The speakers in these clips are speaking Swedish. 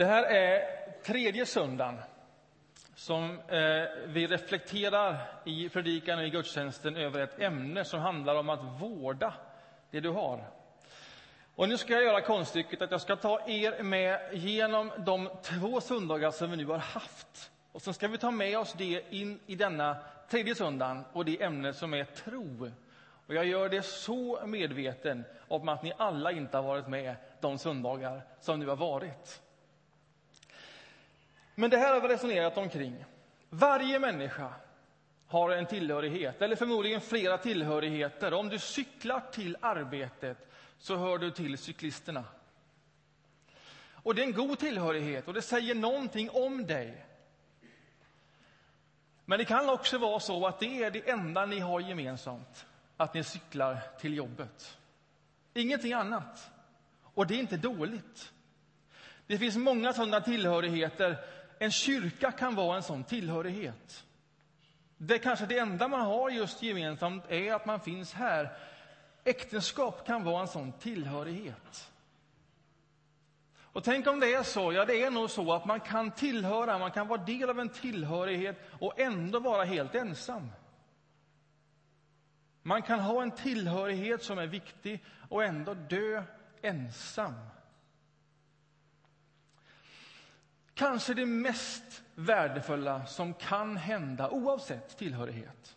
Det här är tredje söndagen som eh, vi reflekterar i predikan och i gudstjänsten över ett ämne som handlar om att vårda det du har. Och nu ska jag göra konststycket att jag ska ta er med genom de två söndagar som vi nu har haft. Och sen ska vi ta med oss det in i denna tredje söndagen och det ämne som är tro. Och jag gör det så medveten om att ni alla inte har varit med de söndagar som nu har varit. Men det här har vi resonerat omkring. Varje människa har en tillhörighet, eller förmodligen flera tillhörigheter. Om du cyklar till arbetet så hör du till cyklisterna. Och det är en god tillhörighet och det säger någonting om dig. Men det kan också vara så att det är det enda ni har gemensamt, att ni cyklar till jobbet. Ingenting annat. Och det är inte dåligt. Det finns många sådana tillhörigheter. En kyrka kan vara en sån tillhörighet. Det kanske det enda man har just gemensamt är att man finns här. Äktenskap kan vara en sån tillhörighet. Och tänk om det är så, ja det är nog så att man kan tillhöra, man kan vara del av en tillhörighet och ändå vara helt ensam. Man kan ha en tillhörighet som är viktig och ändå dö ensam. Kanske det mest värdefulla som kan hända, oavsett tillhörighet,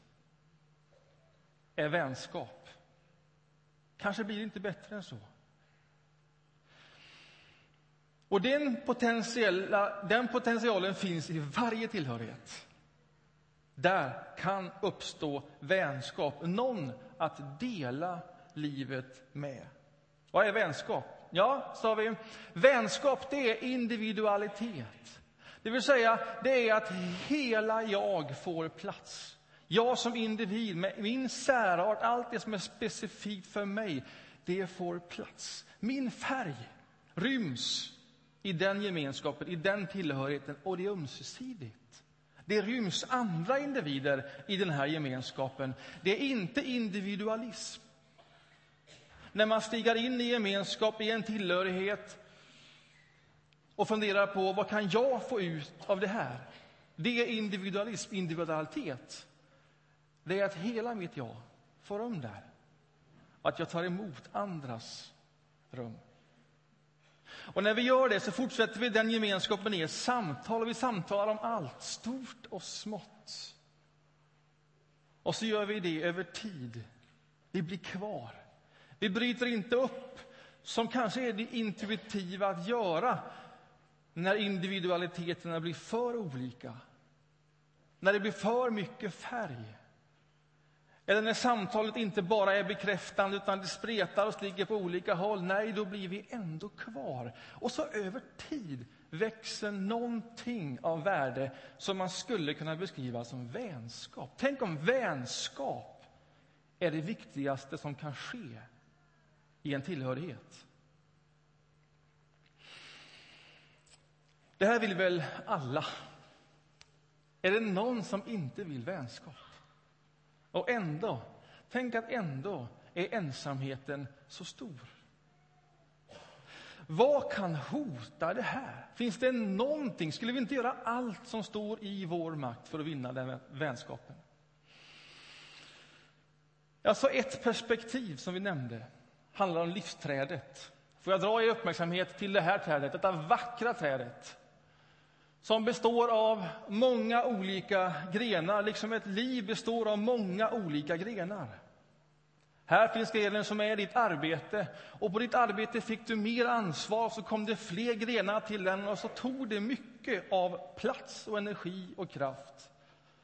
är vänskap. Kanske blir det inte bättre än så. Och den, potentiella, den potentialen finns i varje tillhörighet. Där kan uppstå vänskap, någon att dela livet med. Vad är vänskap? Ja, sa vi, vänskap det är individualitet. Det vill säga, det är att hela jag får plats. Jag som individ, med min särart, allt det som är specifikt för mig, det får plats. Min färg ryms i den gemenskapen, i den tillhörigheten, och det är ömsesidigt. Det ryms andra individer i den här gemenskapen. Det är inte individualism. När man stiger in i gemenskap, i en tillhörighet och funderar på vad kan jag få ut av det här? Det är individualism, individualitet. Det är att hela mitt jag får rum där. Att jag tar emot andras rum. Och när vi gör det så fortsätter vi den gemenskapen i samtal och vi samtalar om allt, stort och smått. Och så gör vi det över tid. Vi blir kvar. Vi bryter inte upp, som kanske är det intuitiva att göra när individualiteterna blir för olika. När det blir för mycket färg. Eller när samtalet inte bara är bekräftande utan det spretar och ligger på olika håll. Nej, då blir vi ändå kvar. Och så över tid växer någonting av värde som man skulle kunna beskriva som vänskap. Tänk om vänskap är det viktigaste som kan ske i en tillhörighet. Det här vill väl alla? Är det någon som inte vill vänskap? Och ändå, tänk att ändå är ensamheten så stor. Vad kan hota det här? Finns det någonting? Skulle vi inte göra allt som står i vår makt för att vinna den vänskapen? Alltså ett perspektiv som vi nämnde handlar om livsträdet. Får jag dra er uppmärksamhet till det här trädet, detta vackra trädet som består av många olika grenar, liksom ett liv består av många olika grenar. Här finns grenen som är ditt arbete, och på ditt arbete fick du mer ansvar, så kom det fler grenar till den och så tog det mycket av plats och energi och kraft.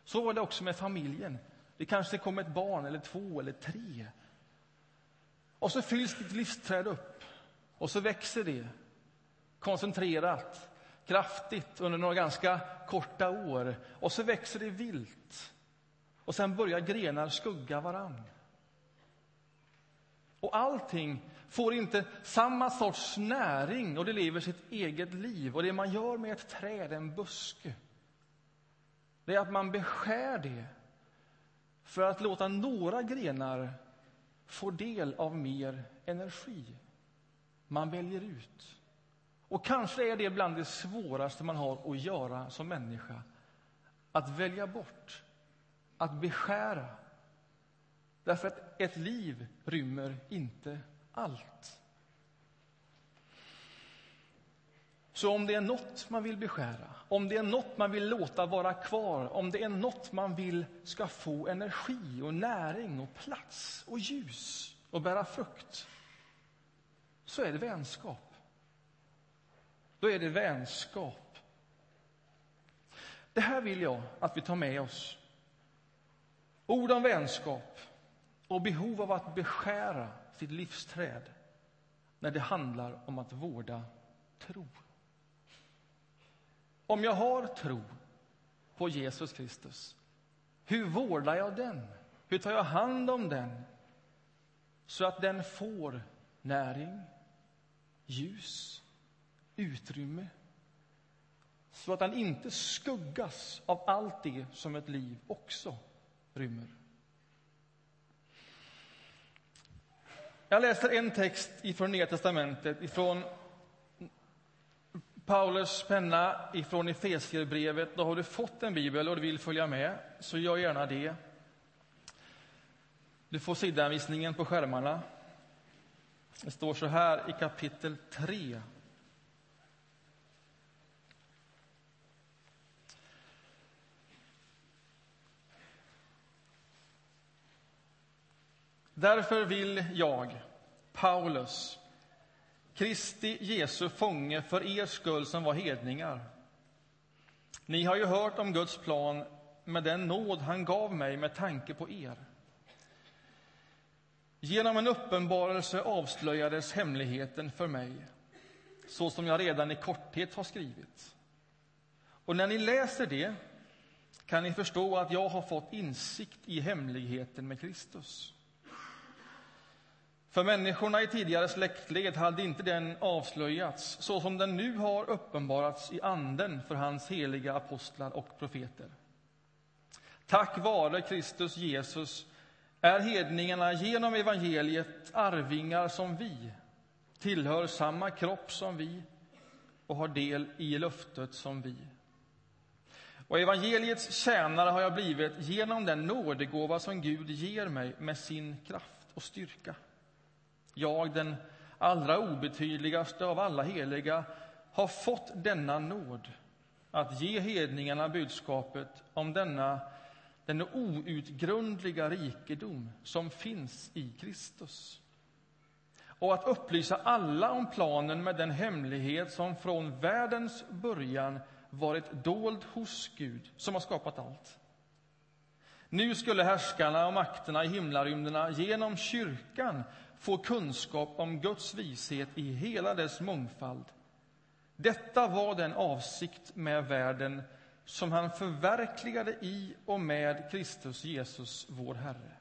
Så var det också med familjen. Det kanske kom ett barn, eller två eller tre. Och så fylls ditt livsträd upp, och så växer det koncentrerat kraftigt under några ganska korta år. Och så växer det vilt. Och sen börjar grenar skugga varann. Och allting får inte samma sorts näring och det lever sitt eget liv. Och det man gör med ett träd, en buske, det är att man beskär det för att låta några grenar får del av mer energi. Man väljer ut. Och kanske är det bland det svåraste man har att göra som människa. Att välja bort, att beskära. Därför att ett liv rymmer inte allt. Så om det är något man vill beskära, om det är något man vill låta vara kvar, om det är något man vill ska få energi och näring och plats och ljus och bära frukt, så är det vänskap. Då är det vänskap. Det här vill jag att vi tar med oss. Ord om vänskap och behov av att beskära sitt livsträd när det handlar om att vårda tro. Om jag har tro på Jesus Kristus, hur vårdar jag den? Hur tar jag hand om den så att den får näring, ljus, utrymme så att den inte skuggas av allt det som ett liv också rymmer. Jag läser en text från Nya testamentet, ifrån Paulus penna ifrån Efesierbrevet. Då har du fått en bibel och du vill följa med, så gör gärna det. Du får sidanvisningen på skärmarna. Det står så här i kapitel 3. Därför vill jag, Paulus, Kristi Jesu fånge för er skull som var hedningar. Ni har ju hört om Guds plan med den nåd han gav mig med tanke på er. Genom en uppenbarelse avslöjades hemligheten för mig, så som jag redan i korthet har skrivit. Och när ni läser det kan ni förstå att jag har fått insikt i hemligheten med Kristus. För människorna i tidigare släktled hade inte den avslöjats så som den nu har uppenbarats i anden för hans heliga apostlar och profeter. Tack vare Kristus Jesus är hedningarna genom evangeliet arvingar som vi, tillhör samma kropp som vi och har del i löftet som vi. Och evangeliets tjänare har jag blivit genom den nådegåva som Gud ger mig med sin kraft och styrka. Jag, den allra obetydligaste av alla heliga, har fått denna nåd att ge hedningarna budskapet om denna den outgrundliga rikedom som finns i Kristus och att upplysa alla om planen med den hemlighet som från världens början varit dold hos Gud, som har skapat allt. Nu skulle härskarna och makterna i himlarymderna genom kyrkan få kunskap om Guds vishet i hela dess mångfald. Detta var den avsikt med världen som han förverkligade i och med Kristus Jesus, vår Herre.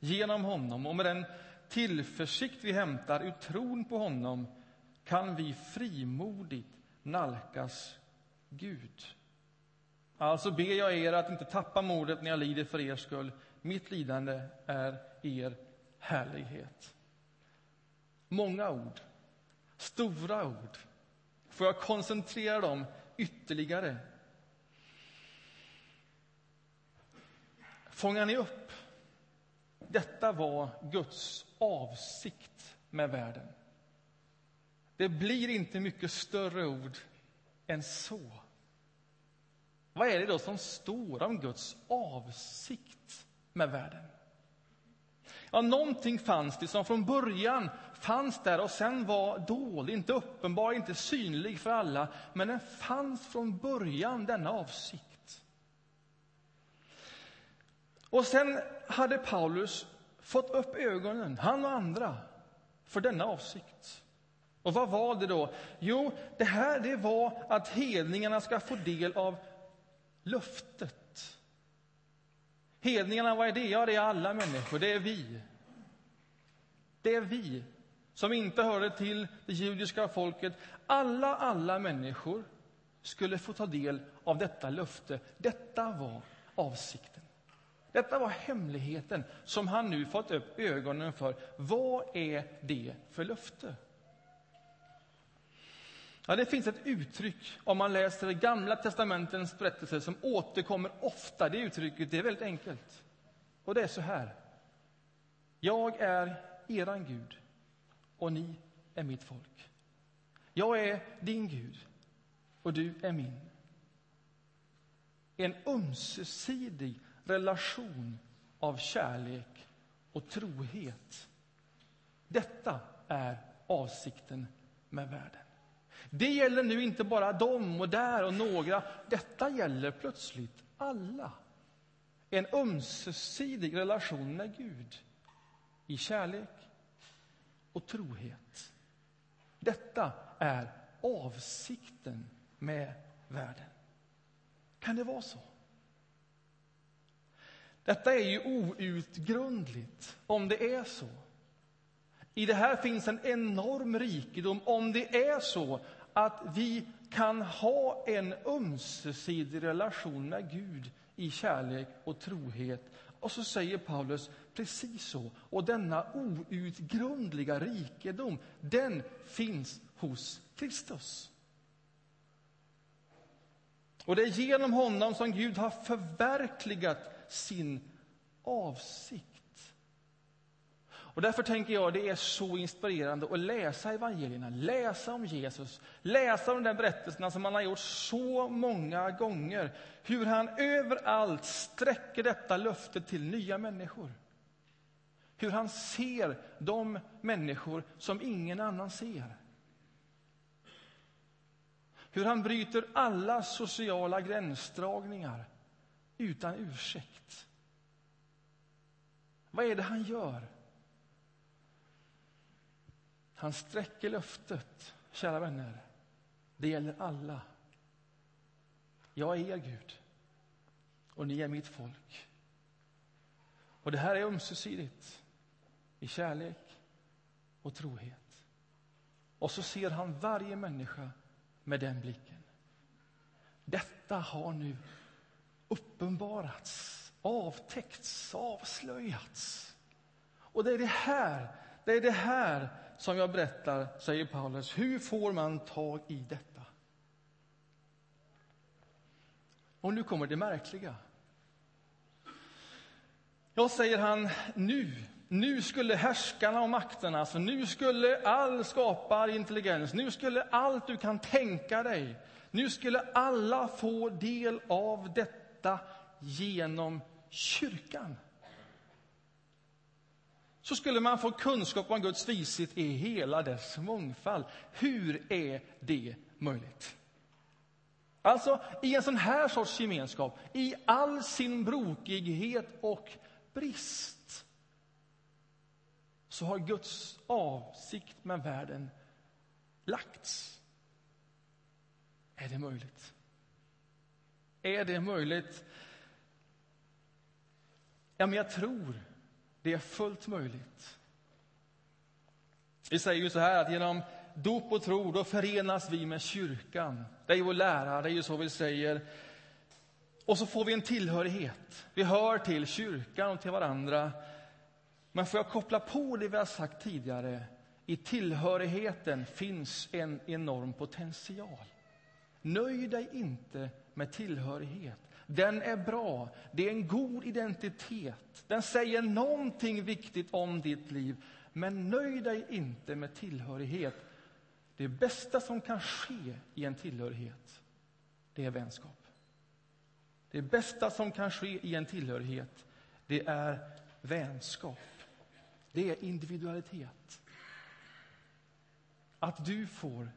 Genom honom och med den tillförsikt vi hämtar ur tron på honom kan vi frimodigt nalkas Gud. Alltså ber jag er att inte tappa modet när jag lider för er skull. Mitt lidande är er härlighet. Många ord, stora ord. Får jag koncentrera dem ytterligare? Fångar ni upp? Detta var Guds avsikt med världen. Det blir inte mycket större ord än så. Vad är det då som står om Guds avsikt med världen? Ja, någonting fanns det som från början fanns där och sen var dold, inte uppenbar, inte synlig för alla. Men den fanns från början, denna avsikt. Och sen hade Paulus fått upp ögonen, han och andra, för denna avsikt. Och vad var det då? Jo, det här det var att hedningarna ska få del av löftet. Hedningarna, vad är det? Ja, det är alla människor, det är vi. Det är vi som inte hörde till det judiska folket. Alla, alla människor skulle få ta del av detta löfte. Detta var avsikten. Detta var hemligheten som han nu fått upp ögonen för. Vad är det för löfte? Ja, det finns ett uttryck om man läser Gamla testamentens berättelser som återkommer ofta. Det uttrycket det är väldigt enkelt. Och det är så här. Jag är eran Gud och ni är mitt folk. Jag är din Gud och du är min. En ömsesidig relation av kärlek och trohet. Detta är avsikten med världen. Det gäller nu inte bara dem och där och några. Detta gäller plötsligt alla. En ömsesidig relation med Gud i kärlek och trohet. Detta är avsikten med världen. Kan det vara så? Detta är ju outgrundligt, om det är så. I det här finns en enorm rikedom om det är så att vi kan ha en ömsesidig relation med Gud i kärlek och trohet. Och så säger Paulus precis så. Och denna outgrundliga rikedom, den finns hos Kristus. Och det är genom honom som Gud har förverkligat sin avsikt. Och därför tänker jag det är så inspirerande att läsa evangelierna, läsa om Jesus, läsa om de berättelserna som han har gjort så många gånger. Hur han överallt sträcker detta löfte till nya människor. Hur han ser de människor som ingen annan ser. Hur han bryter alla sociala gränsdragningar utan ursäkt. Vad är det han gör? Han sträcker löftet, kära vänner. Det gäller alla. Jag är er Gud och ni är mitt folk. Och det här är ömsesidigt i kärlek och trohet. Och så ser han varje människa med den blicken. Detta har nu uppenbarats, avtäckts, avslöjats. Och det är det här, det är det här som jag berättar, säger Paulus. Hur får man tag i detta? Och nu kommer det märkliga. Ja, säger han, nu, nu skulle härskarna och makterna, alltså nu skulle all skapar intelligens, nu skulle allt du kan tänka dig, nu skulle alla få del av detta genom kyrkan så skulle man få kunskap om Guds vishet i hela dess mångfald. Hur är det möjligt? Alltså, i en sån här sorts gemenskap, i all sin brokighet och brist så har Guds avsikt med världen lagts. Är det möjligt? Är det möjligt? Ja, men jag tror det är fullt möjligt. Vi säger ju så här att genom dop och tro då förenas vi med kyrkan. Det är ju vår lära, det är ju så vi säger. Och så får vi en tillhörighet. Vi hör till kyrkan och till varandra. Men får jag koppla på det vi har sagt tidigare? I tillhörigheten finns en enorm potential. Nöj dig inte med tillhörighet. Den är bra. Det är en god identitet. Den säger någonting viktigt om ditt liv. Men nöj dig inte med tillhörighet. Det bästa som kan ske i en tillhörighet, det är vänskap. Det bästa som kan ske i en tillhörighet, det är vänskap. Det är individualitet. Att du får,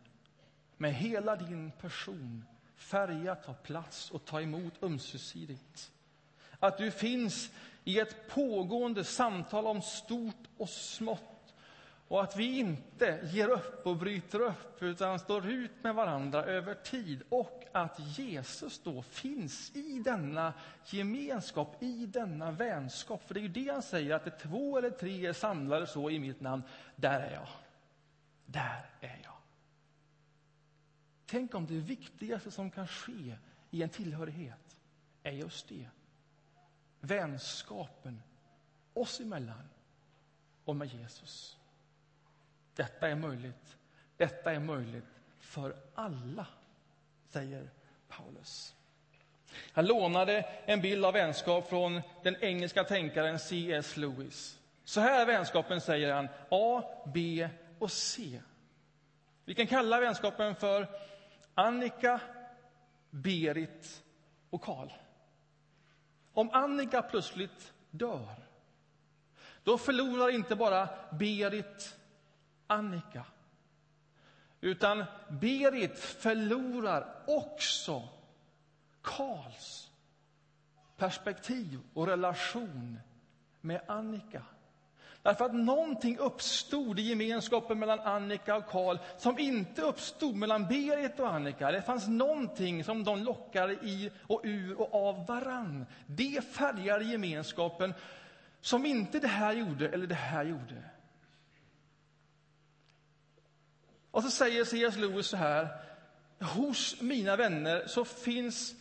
med hela din person, färga, ta plats och ta emot ömsesidigt. Att du finns i ett pågående samtal om stort och smått och att vi inte ger upp och bryter upp utan står ut med varandra över tid och att Jesus då finns i denna gemenskap, i denna vänskap. För det är ju det han säger, att det två eller tre är samlade så i mitt namn, där är jag. Där är jag. Tänk om det viktigaste som kan ske i en tillhörighet är just det. Vänskapen oss emellan och med Jesus. Detta är möjligt. Detta är möjligt för alla, säger Paulus. Han lånade en bild av vänskap från den engelska tänkaren C.S. Lewis. Så här är vänskapen, säger han, A, B och C. Vi kan kalla vänskapen för Annika, Berit och Karl. Om Annika plötsligt dör, då förlorar inte bara Berit Annika. Utan Berit förlorar också Karls perspektiv och relation med Annika. Därför att någonting uppstod i gemenskapen mellan Annika och Karl som inte uppstod mellan Berit och Annika. Det fanns någonting som de lockade i och ur och av varann. Det färgade gemenskapen som inte det här gjorde eller det här gjorde. Och så säger C.S. Lewis så här. Hos mina vänner så finns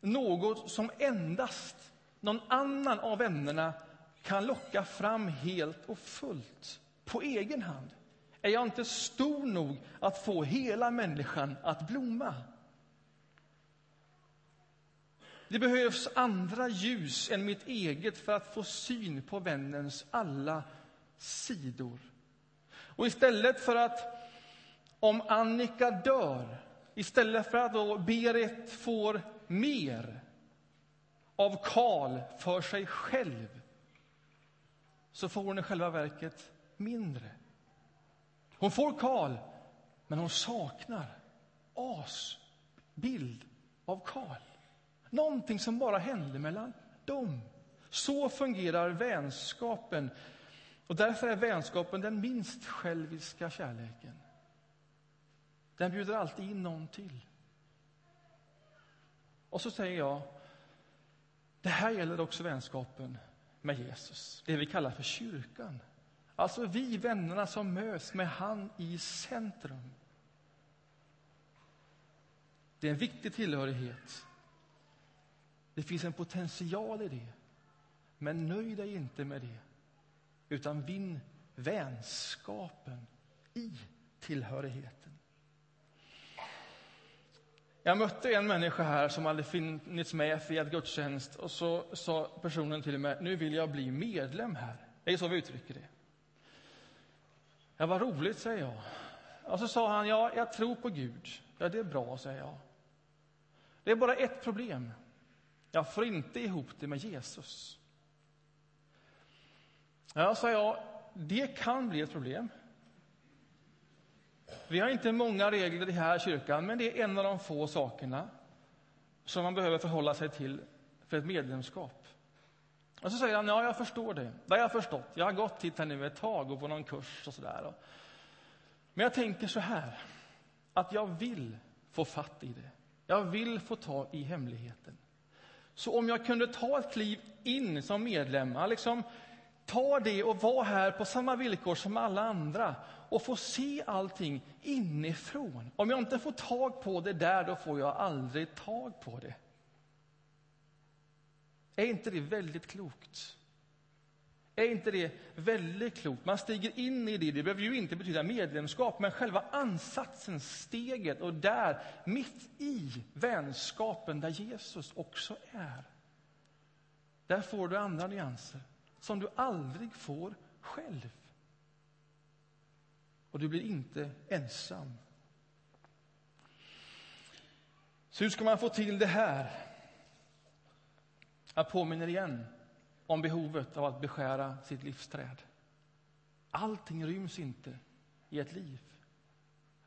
något som endast någon annan av vännerna kan locka fram helt och fullt på egen hand. Är jag inte stor nog att få hela människan att blomma? Det behövs andra ljus än mitt eget för att få syn på vännens alla sidor. Och istället för att, om Annika dör, istället för att då Berit får mer av Karl för sig själv så får hon i själva verket mindre. Hon får Karl, men hon saknar As bild av Karl. Någonting som bara hände mellan dem. Så fungerar vänskapen. Och därför är vänskapen den minst själviska kärleken. Den bjuder alltid in någon till. Och så säger jag, det här gäller också vänskapen med Jesus, det vi kallar för kyrkan. Alltså vi vännerna som möts med han i centrum. Det är en viktig tillhörighet. Det finns en potential i det. Men nöj dig inte med det, utan vinn vänskapen i tillhörigheten. Jag mötte en människa här som hade funnits med i ett gudstjänst och så sa personen till mig, nu vill jag bli medlem här. Det är så vi uttrycker det. Ja, vad roligt, säger jag. Och så sa han, ja, jag tror på Gud. Ja, det är bra, säger jag. Det är bara ett problem. Jag får inte ihop det med Jesus. Ja, sa jag, det kan bli ett problem. Vi har inte många regler i den här kyrkan, men det är en av de få sakerna som man behöver förhålla sig till för ett medlemskap. Och så säger han, ja, jag förstår det. Det har jag förstått. Jag har gått hit här nu ett tag och på någon kurs och sådär. Men jag tänker så här, att jag vill få fatt i det. Jag vill få ta i hemligheten. Så om jag kunde ta ett kliv in som medlem, liksom ta det och vara här på samma villkor som alla andra och få se allting inifrån. Om jag inte får tag på det där, då får jag aldrig tag på det. Är inte det väldigt klokt? Är inte det väldigt klokt? Man stiger in i det. Det behöver ju inte betyda medlemskap, men själva ansatsen, steget och där, mitt i vänskapen där Jesus också är. Där får du andra nyanser som du aldrig får själv. Och du blir inte ensam. Så hur ska man få till det här? Jag påminner igen om behovet av att beskära sitt livsträd. Allting ryms inte i ett liv.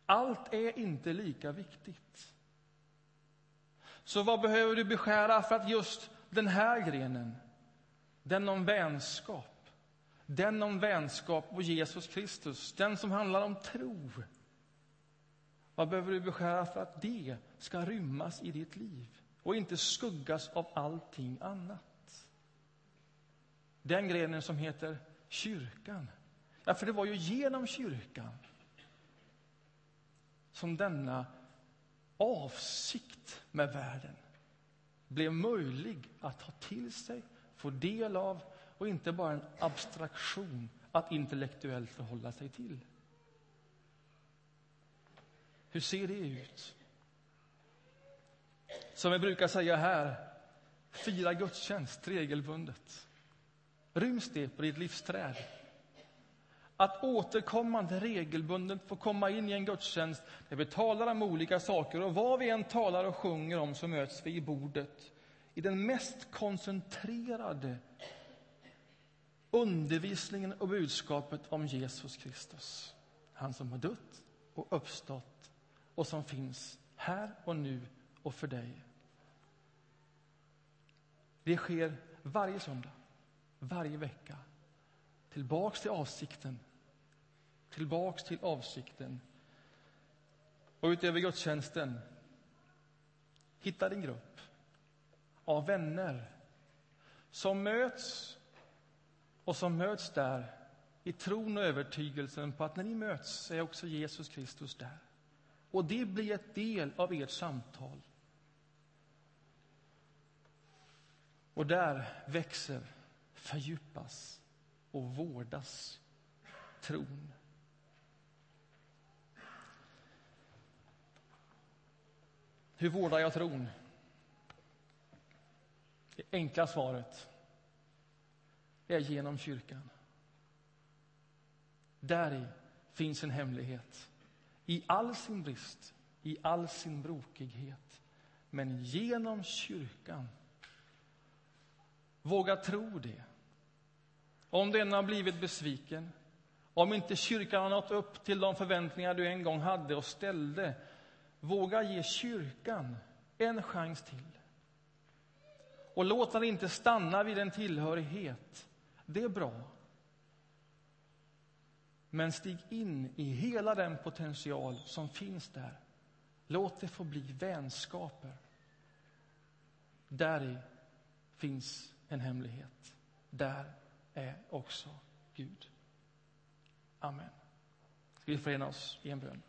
Allt är inte lika viktigt. Så vad behöver du beskära för att just den här grenen, den om vänskap, den om vänskap och Jesus Kristus, den som handlar om tro. Vad behöver du beskära för att det ska rymmas i ditt liv och inte skuggas av allting annat? Den grenen som heter kyrkan. Ja, för det var ju genom kyrkan som denna avsikt med världen blev möjlig att ta till sig, få del av och inte bara en abstraktion att intellektuellt förhålla sig till. Hur ser det ut? Som vi brukar säga här, fira gudstjänst regelbundet. Ryms det på ditt livsträd? Att återkommande regelbundet få komma in i en gudstjänst där vi talar om olika saker och vad vi än talar och sjunger om så möts vi i bordet i den mest koncentrerade undervisningen och budskapet om Jesus Kristus. Han som har dött och uppstått och som finns här och nu och för dig. Det sker varje söndag, varje vecka. Tillbaks till avsikten. Tillbaks till avsikten. Och utöver gudstjänsten, hitta din grupp av vänner som möts och som möts där i tron och övertygelsen på att när ni möts är också Jesus Kristus där. Och det blir ett del av ert samtal. Och där växer, fördjupas och vårdas tron. Hur vårdar jag tron? Det enkla svaret är genom kyrkan. Där i finns en hemlighet. I all sin brist, i all sin brokighet. Men genom kyrkan. Våga tro det. Om den har blivit besviken, om inte kyrkan har nått upp till de förväntningar du en gång hade och ställde, våga ge kyrkan en chans till. Och låt den inte stanna vid en tillhörighet. Det är bra. Men stig in i hela den potential som finns där. Låt det få bli vänskaper. Där finns en hemlighet. Där är också Gud. Amen. Ska vi förena oss i en bön?